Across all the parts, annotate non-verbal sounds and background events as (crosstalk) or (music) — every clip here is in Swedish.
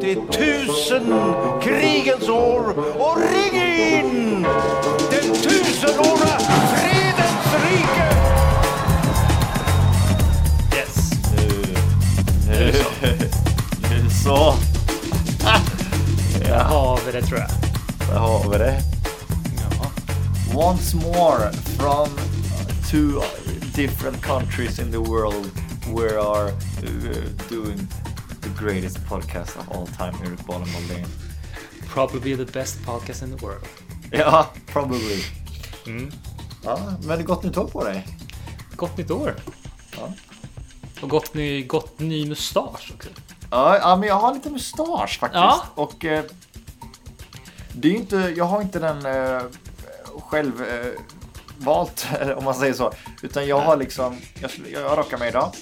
det tusen krigens år och ring in den tusenåra fredens rike. Yes. Nu, nu, nu så. Där har vi det tror jag. Där har vi det. Ja. Once more from two different countries in the world we are uh, doing greatest podcast of all time here at Bollen Moldén. Probably the best podcast in the world. Ja, probably. Mm. Ja, men gott nytt år på dig. Gott nytt år. Ja. Och gott ny, gott ny mustasch också. Ja, ja, men jag har lite mustasch faktiskt. Ja. Och eh, det är inte, jag har inte den eh, själv eh, valt, (laughs) om man säger så. Utan jag har liksom, jag, jag rakar mig idag.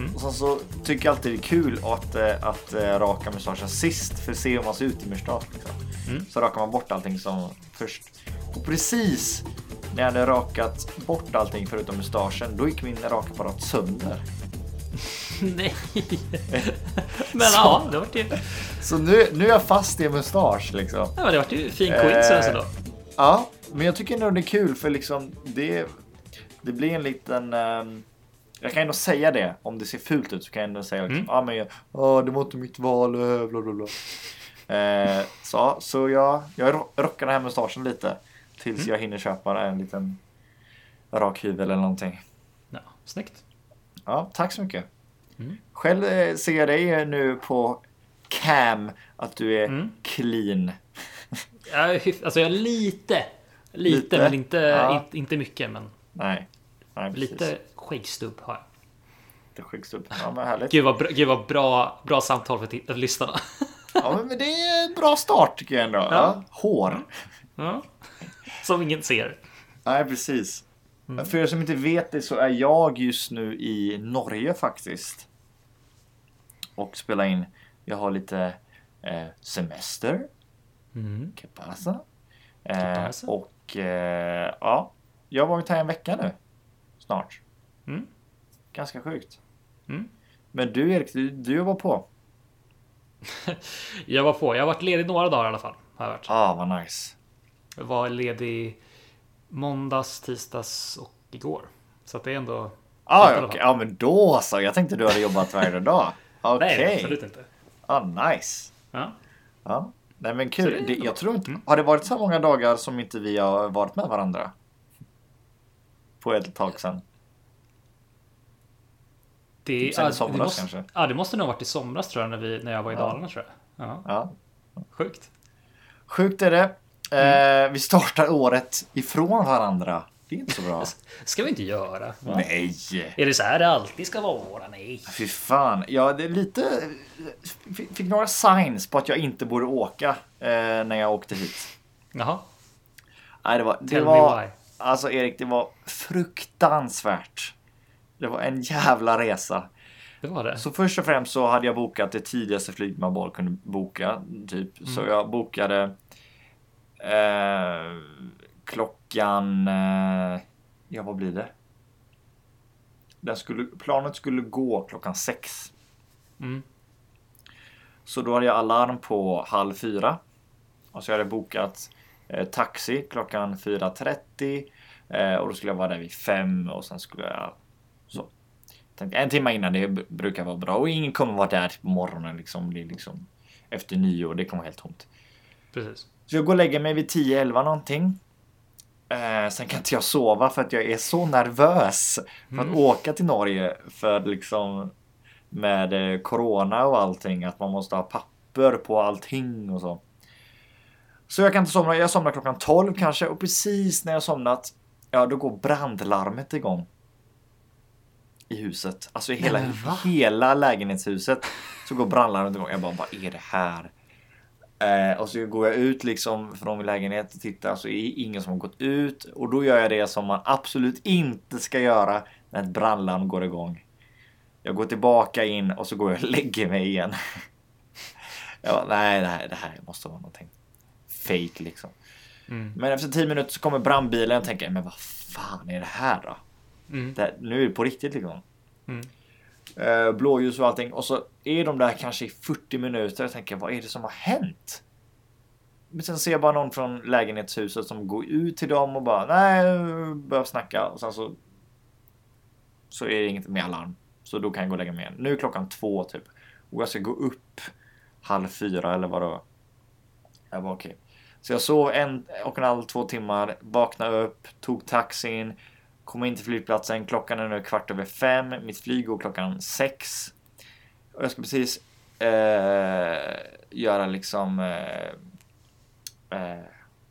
Mm. Och sen så tycker jag alltid det är kul att, eh, att eh, raka mustaschen sist för att se hur man ser ut i mustasch. Liksom. Mm. Så rakar man bort allting som först. Och precis när jag hade rakat bort allting förutom mustaschen, då gick min rakapparat sönder. (laughs) Nej. (laughs) Men ja, det vart ju, ja, Så nu, nu är jag fast i en mustasch liksom. men det vart ju fin coincidence då. Ja, men jag tycker ändå det är kul för liksom det, det blir en liten... ehm, jag kan ändå säga det. Om det ser fult ut så kan jag ändå säga liksom, Mm. ah, men jag, ah, det var inte mitt val, eh, bla bla bla. Eh, så så jag, jag ro- rockar den här mustaschen lite. Tills Mm. jag hinner köpa en liten rak hyvel eller någonting. Ja, snyggt. Ja, tack så mycket. Mm. Själv eh, ser jag dig nu på cam att du är Mm. clean. Alltså jag är lite, lite, Lite? men inte, Ja. inte, inte mycket. Men Nej. Nej lite skäggstubb har jag. Lite skäggstubb. Ja men härligt. Gud vad, bra- gud vad bra, bra samtal för titt- lyssnarna. Ja, men det är en bra start tycker jag ändå. Ja. Hår. Ja. Som ingen ser. Nej, precis. Mm. För er som inte vet det så är jag just nu i Norge faktiskt. Och spelar in. Jag har lite eh, semester. Mm. Eh, och eh, ja, jag har varit här en vecka nu. Snart. Mm. Ganska sjukt. Mm. Men du Erik, du, du jobbar på. (laughs) Jag var på. Jag har varit ledig några dagar i alla fall. Har jag, varit. Ah, vad nice. jag var ledig måndags, tisdags och igår. Så att det är ändå... Ah, fall. Ja, men då så. Jag tänkte du hade jobbat varje dag. (laughs) Okej. Nej, absolut inte. Ah, nice. Ja. Ja. Nej men kul. det jag tror inte, Mm. har det varit så många dagar som inte vi har varit med varandra? På ett tag sedan. Det, Typ sen i ja, somras måste, kanske. Ja, det måste nog varit i somras tror jag när, vi, när jag var i Ja. Dalarna tror jag. Ja, Ja. sjukt. Sjukt är det. Mm. Eh, vi startar året ifrån varandra. Det är inte så bra. (laughs) ska vi inte göra. Va? Nej. Är det så här det alltid ska vara? Nej. Fy fan. Ja, det är lite... Fick, fick några signs på att jag inte borde åka eh, när jag åkte hit. Jaha. Nej, det var... Det Tell me var why. Alltså Erik, det var fruktansvärt. Det var en jävla resa. Det var det. Så först och främst så hade jag bokat det tidigaste flyg man bara kunde boka. Typ. Så jag bokade eh, klockan... Eh, ja, vad blir det? Den skulle, planet skulle gå klockan sex. Mm. Så då hade jag alarm på halv fyra. Och så hade jag bokat taxi klockan 4.30. Eh, och då skulle jag vara där vid fem och sen skulle jag så. Tänkte, en timme innan det brukar vara bra och ingen kommer vara där på morgonen liksom. Det är liksom efter nyår, det kommer vara helt tomt. Precis. Så jag går och lägger mig vid 10-11 någonting. Eh, sen kan inte jag sova för att jag är så nervös för att åka till Norge för liksom med eh, corona och allting att man måste ha papper på allting och så. Så jag kan inte somna. Jag somnar klockan 12 kanske och precis när jag somnat ja, då går brandlarmet igång. I huset, alltså i hela, hela lägenhetshuset så går brandlarmet igång. Jag bara, vad är det här? Eh, och så går jag ut liksom från min lägenhet och tittar så är det ingen som har gått ut och då gör jag det som man absolut inte ska göra när ett brandlarm går igång. Jag går tillbaka in och så går jag och lägger mig igen. (laughs) jag bara, nej, det här, det här måste vara någonting fake liksom. Mm. Men efter 10 minuter så kommer brandbilen och tänker, men vad fan är det här då? Mm. Det här, nu är det på riktigt liksom. Mm. Eh, blåljus och allting. Och så är de där kanske i 40 minuter. Jag tänker, vad är det som har hänt? Men sen ser jag bara någon från lägenhetshuset som går ut till dem och bara nej, börjar snacka. Och sen så. Så är det inget mer alarm. Så då kan jag gå och lägga mig igen. Nu är klockan två typ. Och jag ska gå upp halv fyra eller vad det var. Jag var okej. Så jag sov en och en halv, två timmar. Vaknade upp, tog taxin. Kom in till flygplatsen. Klockan är nu kvart över fem. Mitt flyg går klockan sex. Och jag ska precis eh, göra liksom eh, Eh,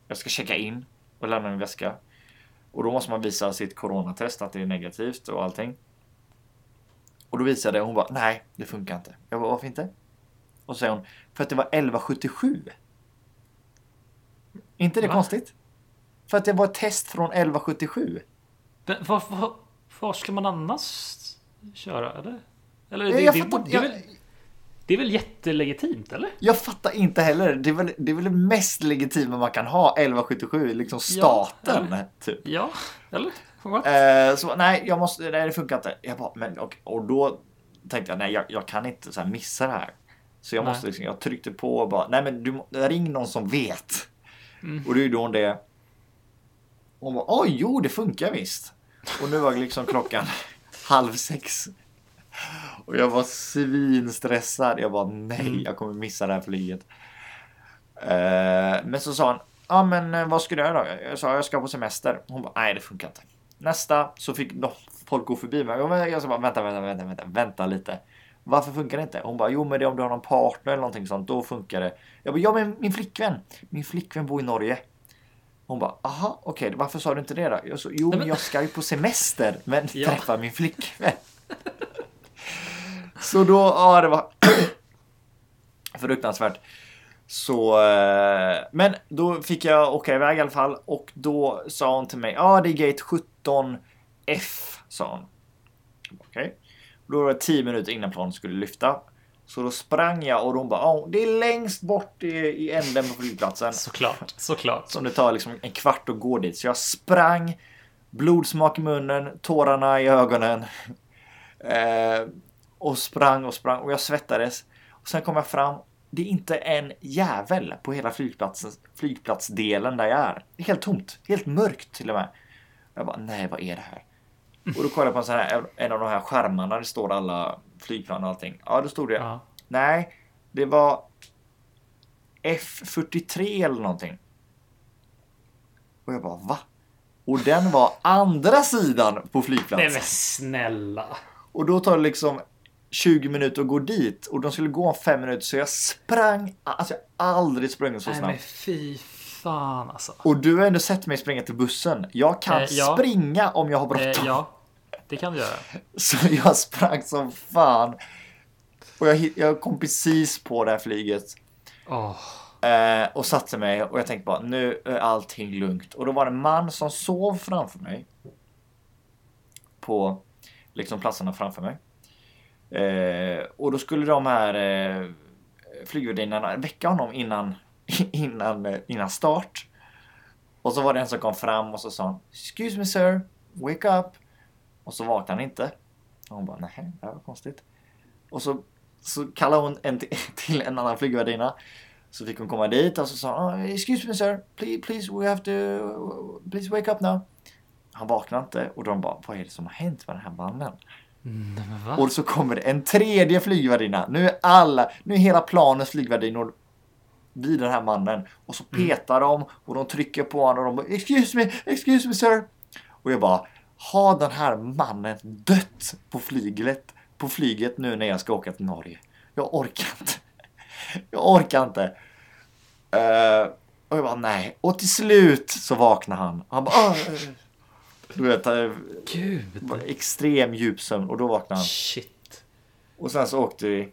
jag ska checka in och lämna min väska. Och då måste man visa sitt coronatest att det är negativt och allting. Och då visade hon bara nej, det funkar inte. Jag bara varför inte? Och så säger hon för att det var 1177 inte det Va? konstigt? För att det var ett test från 1177. Men var, ska man annars köra eller? Eller det, jag det, fattar, det, det, det är väl jättelegitimt eller? Jag fattar inte heller. Det är väl det, är väl det mest legitima man kan ha 1177, liksom staten. Ja, eller? Typ. Ja, eller? Eh, så nej, jag måste, nej det funkar inte. Jag bara, men, och, och då tänkte jag, nej jag, jag kan inte så missa det här. Så jag måste liksom, jag tryckte på och bara, nej men du, ring någon som vet. Mm. Och det är då hon det. Hon bara, oj jo det funkar visst. Och nu var liksom klockan (laughs) halv sex. Och jag var svinstressad. Jag bara nej, mm. jag kommer missa det här flyget. Uh, men så sa han, ja men eh, vad ska du göra då? Jag sa jag ska på semester. Hon bara nej det funkar inte. Nästa så fick folk gå förbi mig. Jag sa bara vänta, vänta, vänta, vänta, vänta lite. Varför funkar det inte? Hon bara jo men det är om du har någon partner eller någonting sånt. Då funkar det. Jag bara ja men min flickvän. Min flickvän bor i Norge. Hon bara aha okej okay, varför sa du inte det då? Jag sa jo men jag ska ju på semester men ja. träffa min flickvän. Så då, ja det var (clears throat) fruktansvärt. Så, eh, men då fick jag åka iväg i alla fall och då sa hon till mig, ja ah, det är gate 17F, sa hon. Okej. Okay. Då var det 10 minuter innan planen skulle lyfta. Så då sprang jag och de bara, oh, det är längst bort i, i änden på flygplatsen. Såklart, såklart. Som det tar liksom en kvart att gå dit. Så jag sprang, blodsmak i munnen, tårarna i ögonen. (laughs) Eh, och sprang och sprang och jag svettades. Och sen kom jag fram. Det är inte en jävel på hela flygplatsen, flygplatsdelen där jag är. Det är helt tomt. Helt mörkt till och med. Jag bara, nej vad är det här? Och då kollade jag på en, sån här, en av de här skärmarna. Det står alla flygplan och allting. Ja, då stod det. Ja. Nej, det var F43 eller någonting. Och jag bara, va? Och den var andra sidan på flygplatsen. Nej men snälla. Och då tar det liksom 20 minuter att gå dit och de skulle gå om 5 minuter så jag sprang. Alltså jag har aldrig sprungit så snabbt. Nej men fy fan alltså. Och du har ändå sett mig springa till bussen. Jag kan eh, ja. springa om jag har bråttom. Eh, ja, det kan du göra. (laughs) Så jag sprang som fan. Och jag, jag kom precis på det här flyget. Oh. Eh, och satte mig och jag tänkte bara nu är allting lugnt. Och då var det en man som sov framför mig. På liksom platserna framför mig. Eh, och då skulle de här eh, flygvärdinnorna väcka honom innan, (laughs) innan, eh, innan start. Och så var det en som kom fram och så sa han Excuse me sir, wake up. Och så vaknade han inte. Och hon bara nej, det här var konstigt. Och så, så kallade hon en (laughs) till en annan flygvärdinna. Så fick hon komma dit och så sa hon Excuse me sir, please, please we have to, please wake up now. Han vaknade inte och de bara, vad är det som har hänt med den här mannen? Mm, och så kommer det en tredje flygvärdinna. Nu är alla, nu är hela planens flygvärdinnor vid den här mannen. Och så mm. petar mm. de och de trycker på honom och de bara Excuse me, excuse me sir. Och jag bara Har den här mannen dött på flyget, på flyget nu när jag ska åka till Norge? Jag orkar inte. Jag orkar inte. Uh, och jag bara nej. Och till slut så vaknar han. Han bara uh, du vet, Gud. extrem djup sömn och då vaknade han. Shit. Och sen så åkte vi.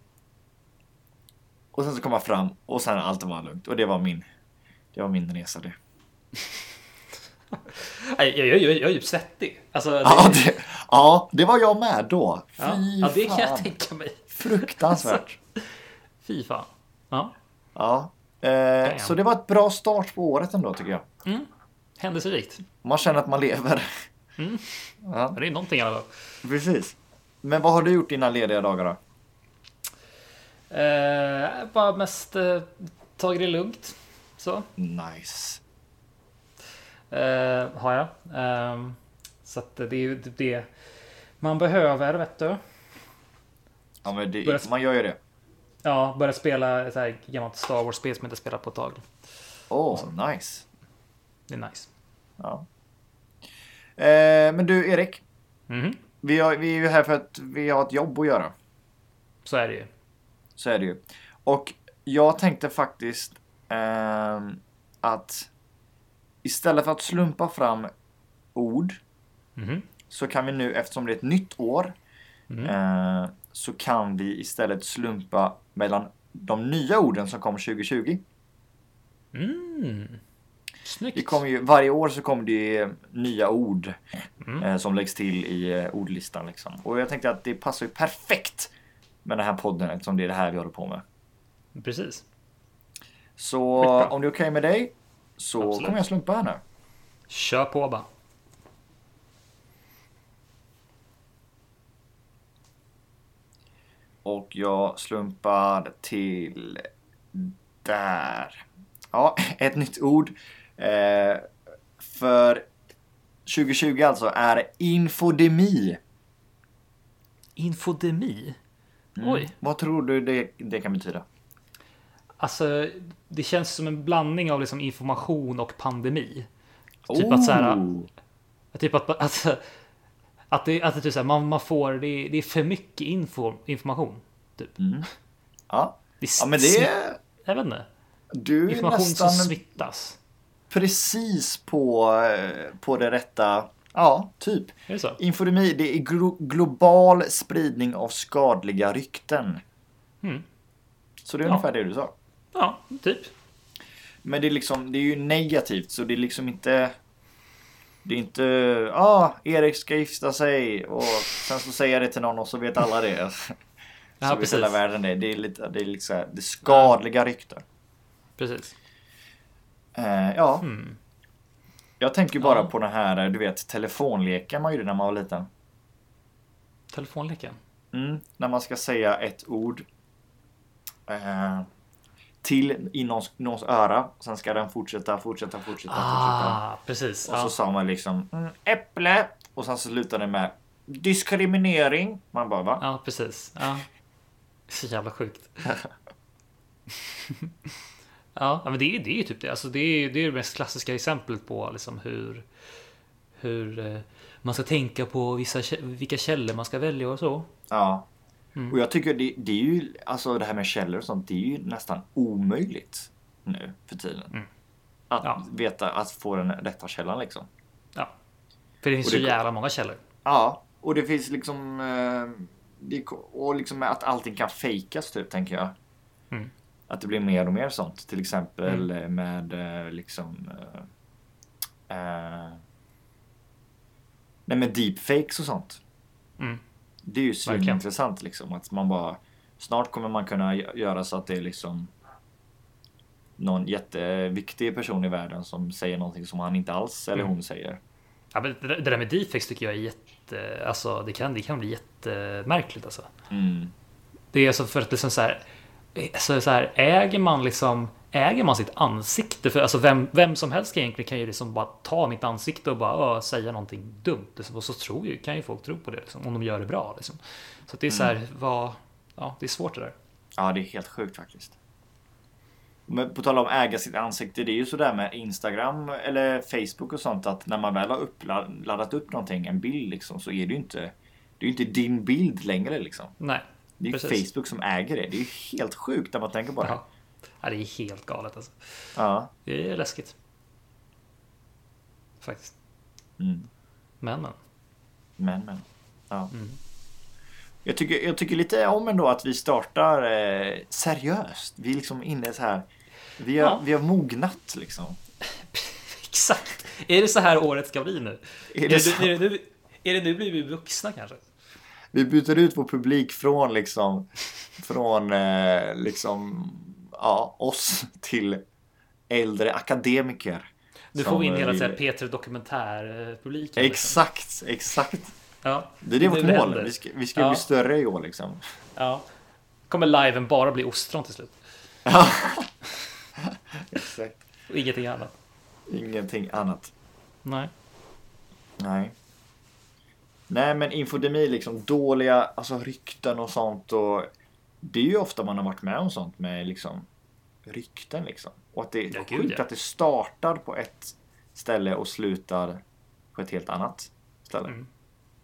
Och sen så kom jag fram och sen allt var lugnt. Och det var min, det var min resa det. (laughs) jag, jag, jag, jag är ju svettig. Alltså, det... Ja, det, ja, det var jag med då. Fy ja, ja, det kan jag tänka mig. Fruktansvärt. (laughs) Fy fan. Ja. Ja. Eh, så det var ett bra start på året ändå tycker jag. Mm. Händelserikt. Man känner att man lever. Mm. Ja. Det är någonting i alla fall. Precis. Men vad har du gjort dina lediga dagar då? Eh, bara mest eh, tagit det lugnt. Så Nice. Eh, har jag. Eh, så att det är ju det man behöver, vet du. Ja, men det, Börja- man gör ju det. Ja, börja spela ett här gammalt Star Wars-spel som jag inte spelat på ett tag. Åh, oh, nice. Det är nice. Ja. Eh, men du Erik, Mhm. vi, har, vi är ju här för att vi har ett jobb att göra. Så är det ju. Så är det ju. Och jag tänkte faktiskt ehm, att istället för att slumpa fram ord Mhm. så kan vi nu, eftersom det är ett nytt år, Mm. eh, så kan vi istället slumpa mellan de nya orden som kommer 2020. Mm. Snyggt. Det kommer ju, varje år så kommer det nya ord Mm. eh, som läggs till i eh, ordlistan. Liksom. Och jag tänkte att det passar ju perfekt med den här podden eftersom det är det här vi håller på med. Precis. Så om det är okej med dig så Absolut. kommer jag slumpa här nu. Kör på bara. Och jag slumpar till där. Ja, ett nytt ord. Eh, för 2020 alltså är infodemi. Infodemi. Mm. Oj. Vad tror du det, det kan betyda? Alltså, det känns som en blandning av liksom information och pandemi. Typ att så här- Oh. Typ att, alltså, att det, att det typ så här, man, man får, det är, det är för mycket info, information. Typ. Mm. Ja. Det ja, men det är... Jag vet inte. Du Information nästan som smittas. precis på, eh, på det rätta. Ja, typ. Det? Infodemi, det är glo global spridning av skadliga rykten. Mm. Så det är Ja. ungefär det du sa. Ja, typ. Men det är liksom, det är ju negativt så det är liksom inte Det är inte, ja, ah, Erik ska gifta sig och sen så säger jag det till någon och så vet alla det. (laughs) så Ja, vet precis. hela världen det. Det är lite, det är liksom, det är skadliga rykten. Precis. Eh, ja, Mm. jag tänker bara Ja. på den här, du vet, telefonleken man gjorde när man var liten. Telefonleken. Mm, när man ska säga ett ord eh, till i någons, någons öra. Sen ska den fortsätta, fortsätta, fortsätta, fortsätta. Ah, precis. Och så Ja. sa man liksom mm, äpple. Och sen så slutade det med diskriminering. Man bara va? ja, precis. Ja. Så jävla sjukt. (laughs) ja, men det är, det är ju typ det. Alltså det, är, det är det mest klassiska exemplet på liksom hur, hur eh, man ska tänka på vissa, vilka källor man ska välja och så. Ja. Mm. Och jag tycker det, det är ju, alltså det här med källor och sånt, det är ju nästan omöjligt nu för tiden. Mm. Att Ja. veta, att få den rätta källan liksom. Ja. För det finns Och det så jävla många källor. Ja, och det finns liksom, eh, det, och liksom att allting kan fejkas typ tänker jag. Mm. Att det blir mer och mer sånt. Till exempel eh, med eh, liksom eh, Nej men deepfakes och sånt. Mm. Det är ju svinintressant liksom. Att man bara Snart kommer man kunna gö- göra så att det är liksom Någon jätteviktig person i världen som säger någonting som han inte alls eller Mm. hon säger. Ja, men det, där med deepfakes tycker jag är jätte... Alltså det kan, det kan bli jättemärkligt alltså. Mm. Det är alltså för att liksom så här, så så här äger man liksom Äger man sitt ansikte? För alltså vem, vem som helst egentligen kan ju liksom bara ta mitt ansikte och bara säga någonting dumt. Liksom. Och så tror ju, kan ju folk tro på det liksom, om de gör det bra. Liksom. Så det är så här, vad, ja, det är svårt det där. Ja, det är helt sjukt faktiskt. Men på tal om äga sitt ansikte, det är ju sådär med Instagram eller Facebook och sånt att när man väl har upplad- laddat upp någonting, en bild liksom, så är det ju inte det är inte din bild längre liksom. Nej. Det är ju. Facebook som äger det. Det är ju helt sjukt när man tänker på det. Ja. Ja, det är helt galet alltså. Ja. Det är läskigt. Faktiskt. Mm. Men, men. Men, men. Ja. Mm. Jag, tycker, jag tycker lite om ändå att vi startar eh, seriöst. Vi är liksom inne så här. Vi har, Ja. vi har mognat liksom. (laughs) Exakt! Är det så här året ska bli nu? Är Är det det, så? är det, nu, är det nu blir vi vuxna kanske? Vi byter ut vår publik från liksom från eh, liksom ja, oss till äldre akademiker. Nu får vi in hela här P3 Dokumentärpubliken. liksom. Exakt, exakt. Ja, Det är det vårt mål. händer. Vi ska, vi ska Ja. bli större i år liksom. Ja. Kommer liven bara bli ostron till slut. (laughs) Exakt. Och ingenting annat. Ingenting annat. Nej. Nej. Nej men infodemi liksom dåliga alltså rykten och sånt och det är ju ofta man har varit med om sånt med liksom rykten liksom. Och att det är Ja, sjukt ja. att det startar på ett ställe och slutar på ett helt annat ställe. Mm.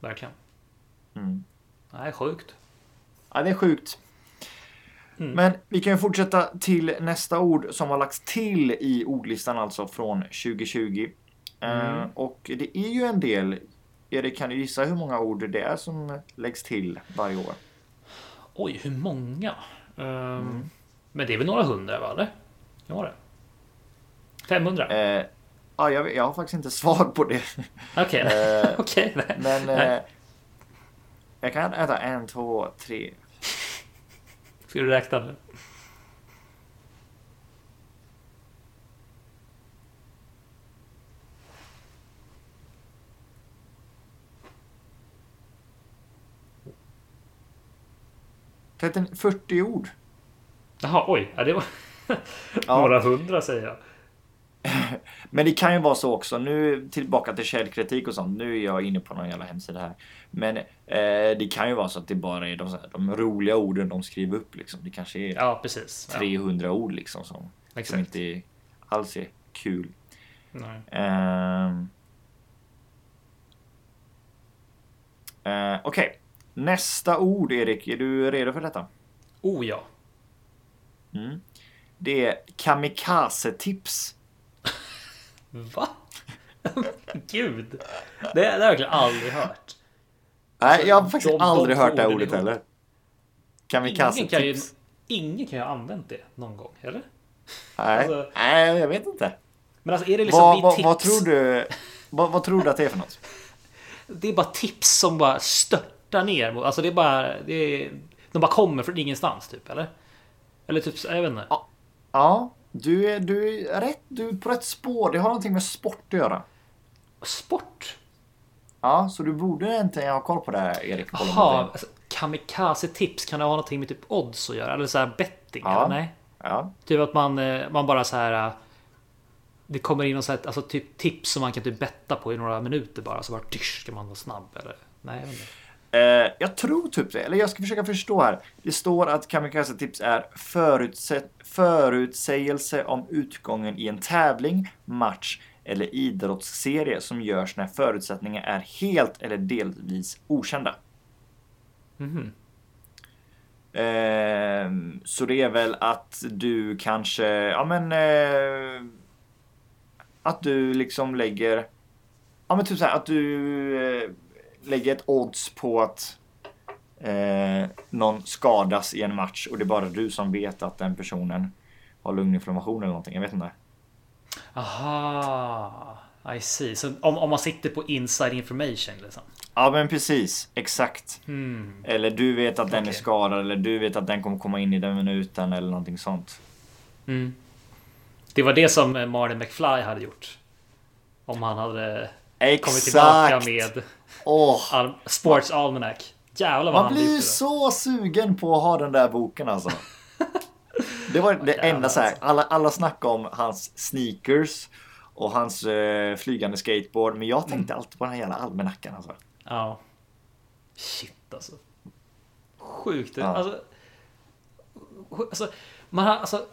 Verkligen. Mm. Nej, sjukt. Ja, det är sjukt. Mm. Men vi kan ju fortsätta till nästa ord som har lagts till i ordlistan alltså från 2020. Eh, Mm. och det är ju en del. Erik, kan du gissa hur många ord det är som läggs till varje år? Oj, hur många? Ehm, Mm. Men det är väl några hundra, va? Eller? Ja, var det. 500? Eh, ja, jag, jag har faktiskt inte (laughs) svar på det. Okej. eh, (laughs) Okej. nej. Men eh, jag kan äta en, två, tre. Ska du räkna nu? 40 ord. Jaha, oj. Ja, det var (laughs) Ja. några hundra säger jag. (laughs) Men det kan ju vara så också. Nu tillbaka till källkritik och sånt. Nu är jag inne på någon jävla hemsida här. Men eh, det kan ju vara så att det bara är de, här, de roliga orden de skriver upp liksom. Det kanske är Ja, precis. Ja, 300 ord liksom som, som inte alls är kul. Nej. Ehm. Eh, Okej, nästa ord Erik. Är du redo för detta? Oh ja. Mm. Det är kamikaze-tips. (laughs) Va? (laughs) Gud. Det, det har jag verkligen aldrig hört. Nej, jag har faktiskt de- de aldrig hört det ordet heller. Kamikaze-tips. ingen kan ju ha använt det någon gång, eller? Nej. alltså- Nej, jag vet inte. Men alltså är det liksom vad, vad, tips? vad tror du? Vad, vad tror du att det är för något? (laughs) Det är bara tips som bara störtar ner. Alltså det är bara... Det är, de bara kommer från ingenstans typ, eller? Eller typ, jag vet inte. Ja. Ja, du är, du är rätt. Du är på rätt spår. Det har någonting med sport att göra. Sport? Ja, så du borde inte ha koll på det här Erik. Jaha, alltså, kamikaze-tips, kan det ha någonting med typ odds att göra? Eller så här betting? Ja. Eller? Nej. Ja. Typ att man, eh, man bara så här... eh, Det kommer in och så här, alltså typ tips som man kan typ betta på i några minuter bara. Så bara tysch, ska man vara snabb eller? Nej, jag vet inte. Eh, jag tror typ det. Eller jag ska försöka förstå här. Det står att kamikaze-tips är förutse- förutsägelse om utgången i en tävling, match eller idrottsserie som görs när förutsättningar är helt eller delvis okända. Mhm. Ehm, så det är väl att du kanske, ja men eh, att du liksom lägger, ja men typ så här att du eh, lägger ett odds på att eh, någon skadas i en match och det är bara du som vet att den personen har lunginflammation eller någonting. Jag vet inte. Aha, I see. Så om, om man sitter på inside information liksom. Ja men precis, exakt. Hmm. Eller du vet att den är Okej. skadad eller du vet att den kommer komma in i den minuten eller någonting sånt. Mm. Det var det som eh, Marty McFly hade gjort. Om han hade kommit tillbaka Exakt! med Al- Sports Almanac. Jävlar vad Man han blir ju så sugen på att ha den där boken alltså. Det var det Jävlar, enda så här, alltså. alla, alla snackade om hans sneakers och hans eh, flygande skateboard. Men jag tänkte alltid på den här jävla almanackan alltså. Ja. Shit alltså. Sjukt. Ja. Alltså, alltså, man, alltså,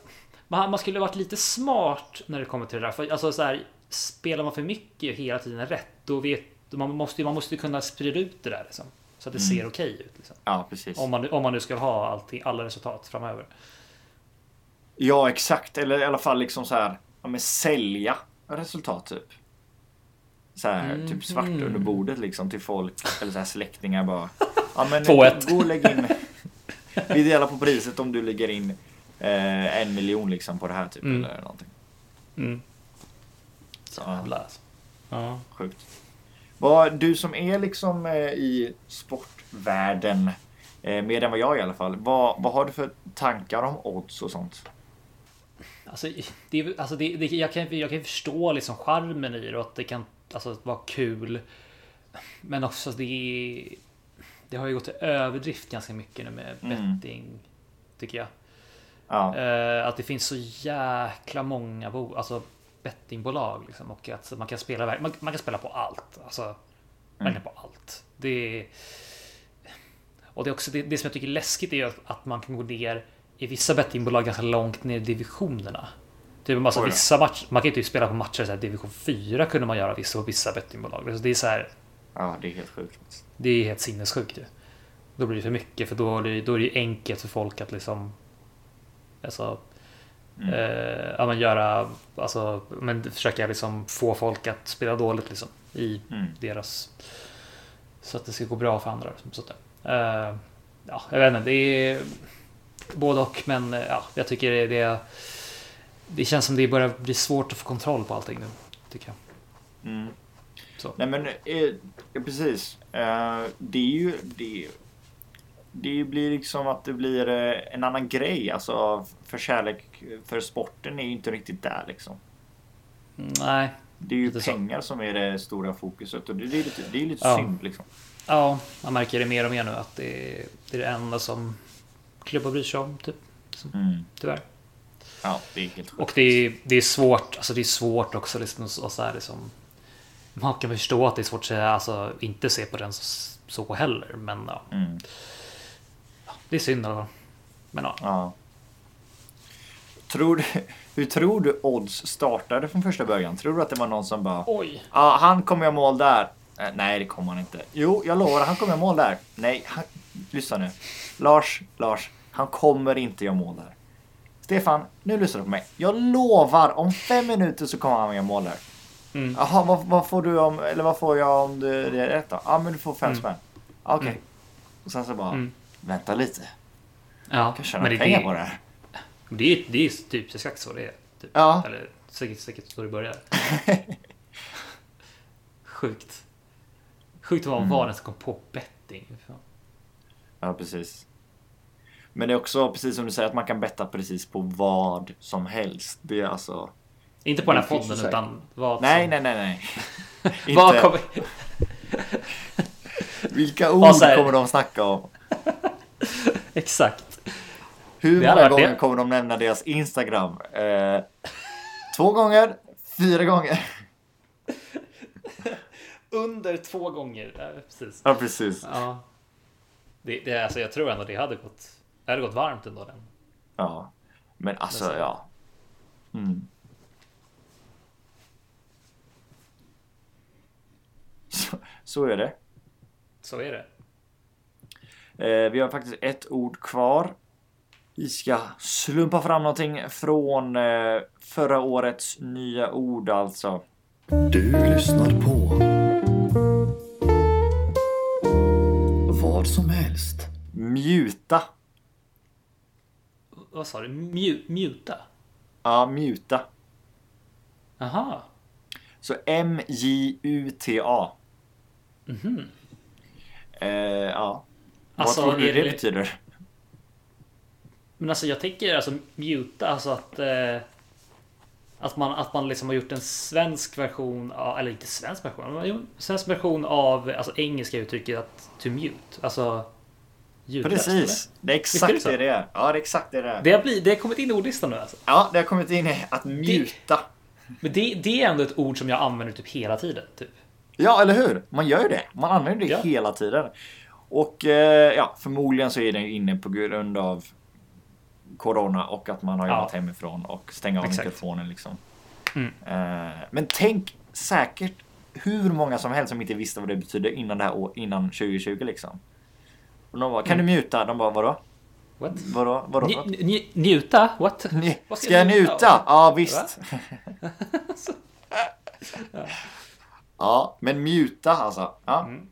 man, man skulle varit lite smart när det kommer till det där. För, alltså, så här, spelar man för mycket hela tiden rätt, då vet man måste, man måste kunna sprida ut det där liksom, så att det ser okej ut. Liksom. Ja, precis. Om, man, om man nu ska ha allting, alla resultat framöver. Ja, exakt. Eller i alla fall liksom så här, ja, men sälja resultat typ. Så här, Mhm. typ svart under bordet liksom till folk eller så här släktingar bara. Ja, men 2-1. gå och lägg in. Vi delar på priset om du lägger in eh, en miljon liksom på det här typ Mm. eller någonting. Mm. Så, alltså. Ja. Sjukt. Vad, du som är liksom eh, i sportvärlden, eh, mer än vad jag i alla fall. Vad, vad har du för tankar om odds och sånt? Alltså, det, alltså det, det, jag, kan, jag kan förstå liksom charmen i det och att det kan alltså, vara kul. Men också det Det har ju gått till överdrift ganska mycket nu med Mm. betting. Tycker jag. Ja. Eh, att det finns så jäkla många bo, alltså bettingbolag liksom, och att man kan spela man, man kan spela på allt. Alltså verkligen på allt. Det är, och det är också det, det som jag tycker är läskigt är att, att man kan gå ner i vissa bettingbolag ganska långt ner i divisionerna. Typ alltså vissa matcher, man kan ju typ spela på matcher så här, division 4 kunde man göra vissa på vissa bettingbolag. Så det är så här, ja, det är helt sjukt. det är helt sinnessjukt ju. Då blir det för mycket för då är det, då är det ju enkelt för folk att liksom Alltså Mm. eh, ja, men göra Alltså men försöka liksom få folk att spela dåligt liksom I Mm. deras Så att det ska gå bra för andra. Så att, eh, ja, jag vet inte, det är både och men eh, ja, jag tycker det, det Det känns som det börjar bli svårt att få kontroll på allting nu. Tycker jag. Mm. Nej men eh, precis. Eh, det är ju det, det blir liksom att det blir eh, en annan grej. Alltså för kärlek för sporten är ju inte riktigt där liksom. Nej, Det är ju Lite så. pengar som är det stora fokuset och det, det är lite, det är lite Ja. synd liksom. Ja, man märker det mer och mer nu att det är det, är det enda som klubbar bryr sig om, typ. Som, Mm. tyvärr. Ja, det är helt sjukt. Och det är, det är svårt, alltså det är svårt också liksom, och så här, liksom, Man kan förstå att det är svårt att säga, alltså inte se på den så, så heller, men ja, Mm. Det är synd fall. Men ja, Ja. Tror du, hur tror du odds startade från första början? Tror du att det var någon som bara oj. Ja, han kommer göra mål där. Eh, nej, det kommer han inte. Jo, jag lovar, han kommer göra mål där. Nej, han... lyssna nu. Lars, Lars, han kommer inte göra mål där. Stefan, nu lyssnar du på mig. Jag lovar, om fem minuter så kommer han göra mål där. Mm. Jaha, vad, vad får du om, eller vad får jag om det, det är rätt då? Ja, men du får fem Mm. spänn. Okej. Mm. Och sen så bara, Mm. Vänta lite. Ja, Jag kan tjäna men det, pengar det, på det här. det, är, det är typ exakt så det är. Typ. Ja. Eller säkert, säkert så det börjar. (laughs) Sjukt. Sjukt vad Mm. var den som kom på betting. Ja, precis. Men det är också precis som du säger att man kan betta precis på vad som helst. Det är alltså... Inte på den här podden utan vad Nej, som, nej, nej, nej. (laughs) Vad kommer... (laughs) vilka ord kommer de snacka om? Exakt. Hur många gånger det. kommer de nämna deras Instagram? Eh, två gånger? Fyra gånger? Under två gånger. Ja, precis. Ja, precis. Ja. Det, det, alltså, jag tror ändå det hade gått, det hade gått varmt ändå. Den. Ja. Men alltså, ja. Mm. Så, så är det. Så är det. Eh, vi har faktiskt ett ord kvar. Vi ska slumpa fram någonting från eh, förra årets nya ord alltså. Du lyssnar på vad som helst. Mjuta. Vad sa du? Mju, muta? Ja, mjuta. Aha. Så M-J-U-T-A. Mhm. Eh, ja. Alltså, Vad tror du det, det- betyder? Men alltså jag tänker alltså muta, alltså att eh, att man, att man liksom har gjort en svensk version, av, eller inte svensk version, svensk version av alltså engelska uttrycket att to mute. Alltså ljudlöst, Precis. Det är Visst är det exakt det det är. Ja, det är exakt det det är. eller? Det har, blivit, det har kommit in i ordlistan nu alltså. Ja, det har kommit in i att mjuta. Men det, det är ändå ett ord som jag använder typ hela tiden. Typ. Ja, eller hur? Man gör ju det. Man använder det Ja. hela tiden. Och eh, ja, förmodligen så är den inne på grund av Corona och att man har Ja. jobbat hemifrån och stänga av Exakt. mikrofonen liksom. Mm. Eh, men tänk säkert hur många som helst som inte visste vad det betydde innan det här år, innan 2020 liksom. Och de bara, kan du mjuta? De bara, vadå? What? Vadå? Vadå? Nj, nj, njuta? What? Nj- Vad ska Ska jag njuta njuta? Ja, visst. (laughs) (laughs) ja, men mjuta alltså. Ja. Mm.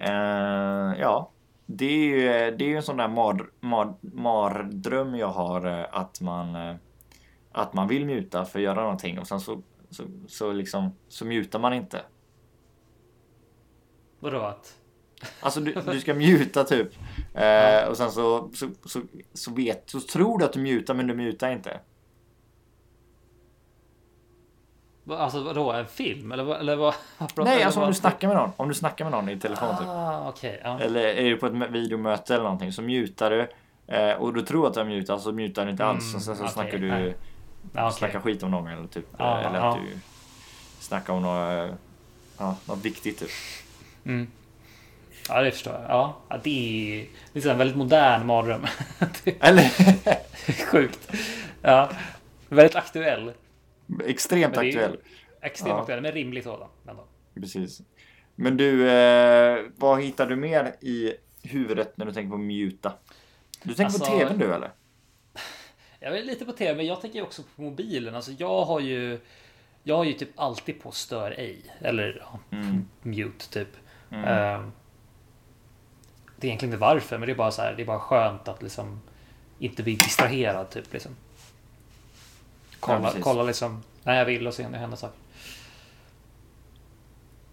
Eh, ja, det är ju det är en sån där mar, mar, mardröm jag har eh, att man eh, att man vill mjuta för att göra någonting och sen så så, så liksom så mutar man inte. Vadå att? Alltså du, du ska mjuta typ (laughs) eh, och sen så så, så så vet så tror du att du mutar men du mutar inte. Va- Alltså vadå, en film? Eller, eller vad? (laughs) Nej, eller alltså om du snackar med någon. Om du snackar med någon i telefon typ. Ah, okej. ja. Eller är du på ett videomöte eller någonting så mutar du. Eh, och du tror att du har mutat så mutar du inte alls. Mm, och sen så okej, snackar du nej. Okej. snackar skit om någon eller typ. Ja, eller att du snackar om något, eh, ja, något viktigt typ. Ja, det förstår jag. Ja, det är liksom en väldigt modern mardröm. (laughs) Eller Sjukt. Ja, väldigt aktuell. Extremt aktuell. Extremt Ja. aktuell, men rimlig sådan. ändå. Precis. Men du, eh, vad hittar du mer i huvudet när du tänker på muta? Du tänker på Alltså- tvn du eller? (laughs) Jag är lite på tv, men jag tänker också på mobilen. Alltså jag har ju Jag har ju typ alltid på stör ej. Eller Mm. mute typ. Ehm, det är egentligen inte varför, men det är bara så här. Det är bara skönt att liksom inte bli distraherad typ liksom. Ja, Kolla, precis. kolla liksom när jag vill och se om det händer saker.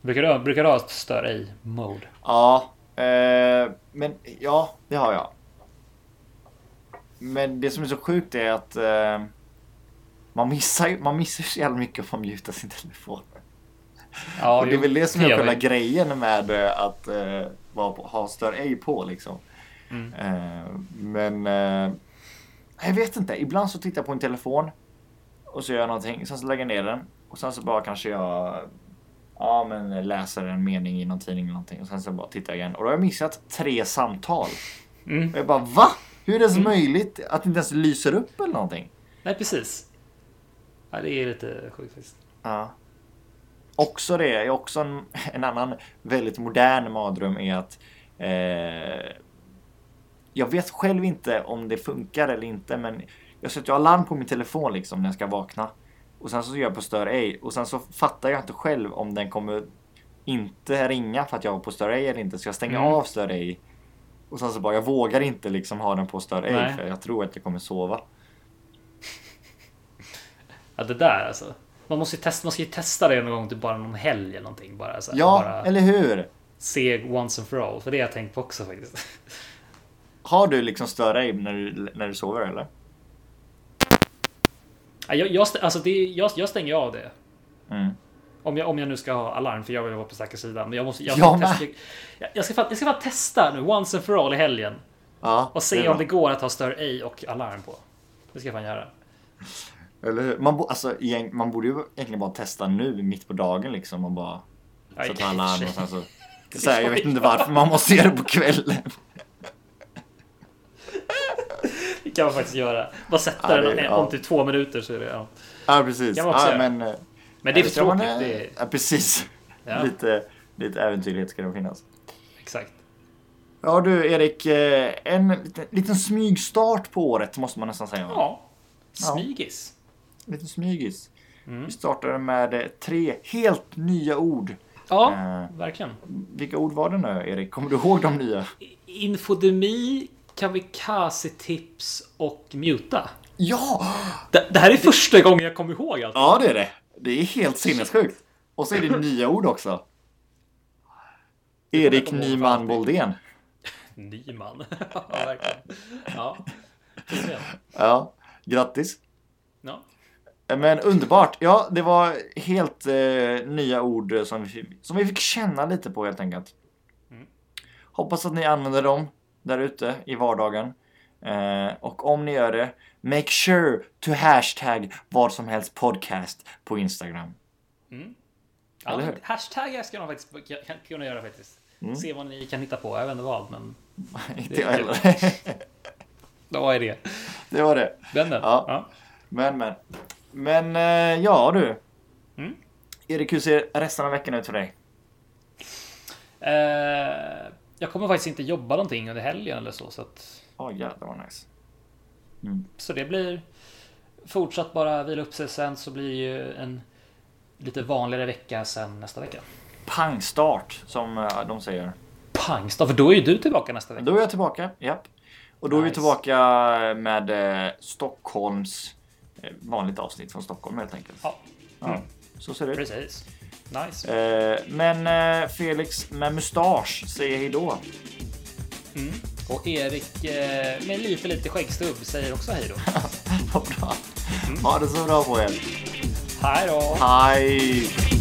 Brukar du, brukar du ha stör ej mode? Ja, eh, men ja, det har jag. Men det som är så sjukt är att eh, man missar ju man missar så jävla mycket om man mutar sin telefon. Ja, och det är väl det som är själva grejen med eh, att eh, vara på, ha stör ej på liksom. Mm. Eh, men eh, jag vet inte. Ibland så tittar jag på en telefon och så gör jag någonting. Sen så lägger jag ner den och sen så bara kanske jag ja, men läser en mening i någon tidning eller någonting och sen så bara tittar jag igen och då har jag missat tre samtal. Mm. Och jag bara va? Hur är det så möjligt att det inte ens lyser upp eller någonting? Nej, precis. Ja, det är lite sjukt faktiskt. Ja. Också det, är också en, en annan väldigt modern mardröm är att eh, jag vet själv inte om det funkar eller inte men jag sätter alarm på min telefon liksom när jag ska vakna och sen så gör jag på stör ej och sen så fattar jag inte själv om den kommer inte ringa för att jag har på stör ej eller inte så jag stänger Mm. av stör ej och sen så bara jag vågar inte liksom ha den på stör ej Nej. för jag tror att jag kommer sova. (laughs) Ja, det där alltså. Man måste ju testa, man ska ju testa det någon gång, typ bara någon helg eller någonting. Bara, så här, Ja, bara eller hur? se once and for all. För det har jag tänkt på också faktiskt. (laughs) Har du liksom stör ej när du, när du sover eller? Ja, jag, jag, alltså det, jag, jag stänger av det. Mm. Om jag, om jag nu ska ha alarm, för jag vill vara på säkra sidan. Men jag måste... Jag, med. testa, jag, jag, ska, fan- jag ska bara testa nu, once and for all i helgen. Ja, Och det se är om det går att ha stör ej och alarm på. Det ska jag fan göra. Eller hur? Man, bo, alltså, man borde ju egentligen bara testa nu mitt på dagen liksom och bara Ja, sätta alarm och sen så. (laughs) så här, jag vet inte varför man måste göra det på kvällen. Det kan man faktiskt göra. Bara sätta Ja, det- den ja. om typ två minuter så är det... Ja. Ja precis. Man Ja, göra. men, eh, Men det är för man, tråkigt. eh, Det är, Ja precis. Ja. Lite, lite äventyrlighet ska det finnas. exakt. Ja du Erik, eh, en liten, liten smygstart på året måste man nästan säga. Ja. Smygis. En liten smygis. Mm. Vi startade med eh, tre helt nya ord. Ja, Eh. verkligen. Vilka ord var det nu Erik? Kommer du ihåg de nya? Infodemi, kamikaze-tips och muta. Ja! Det, det här är första gången jag kommer ihåg allt. Ja, det är det. Det är helt sinnessjukt. Och så är det nya ord också. Erik Nyman. Boldén. Nyman. (laughs) ja, verkligen. Ja. Ja, grattis. ja. Men underbart. Ja, det var helt eh, nya ord som vi, som vi fick känna lite på helt enkelt. Hoppas att ni använder dem där ute i vardagen. Eh, och om ni gör det, make sure to hashtag vad som helst podcast på Instagram. Ja, Eller hur? hashtaggar ska de faktiskt kan- kunna göra faktiskt. Mm. Se vad ni kan hitta på. Jag vet inte vad, men (laughs) Inte jag heller. vad (laughs) är det? det var det. Vännen? Ja. ja. Men, men. Men, eh, ja du. Mm. Erik, hur ser resten av veckan ut för dig? Eh, jag kommer faktiskt inte jobba någonting under helgen eller så. Så, att, Åh jävlar vad nice. så det blir fortsatt bara vila upp sig. Sen så blir ju en lite vanligare vecka sen nästa vecka. Pangstart, som eh, de säger. Pangstad, för då är ju du tillbaka nästa vecka. Då är jag tillbaka, japp. Och då är vi Nice. tillbaka med eh, Stockholms eh, vanligt avsnitt från Stockholm helt enkelt. Ja, Ja, så ser det ut. precis. Nice. Eh, men eh, Felix med mustasch säger hej då. Och Erik eh, med lite lite skäggstubb säger också hej då. (laughs) Vad bra. Ha det så bra på er. Hej då! Hej!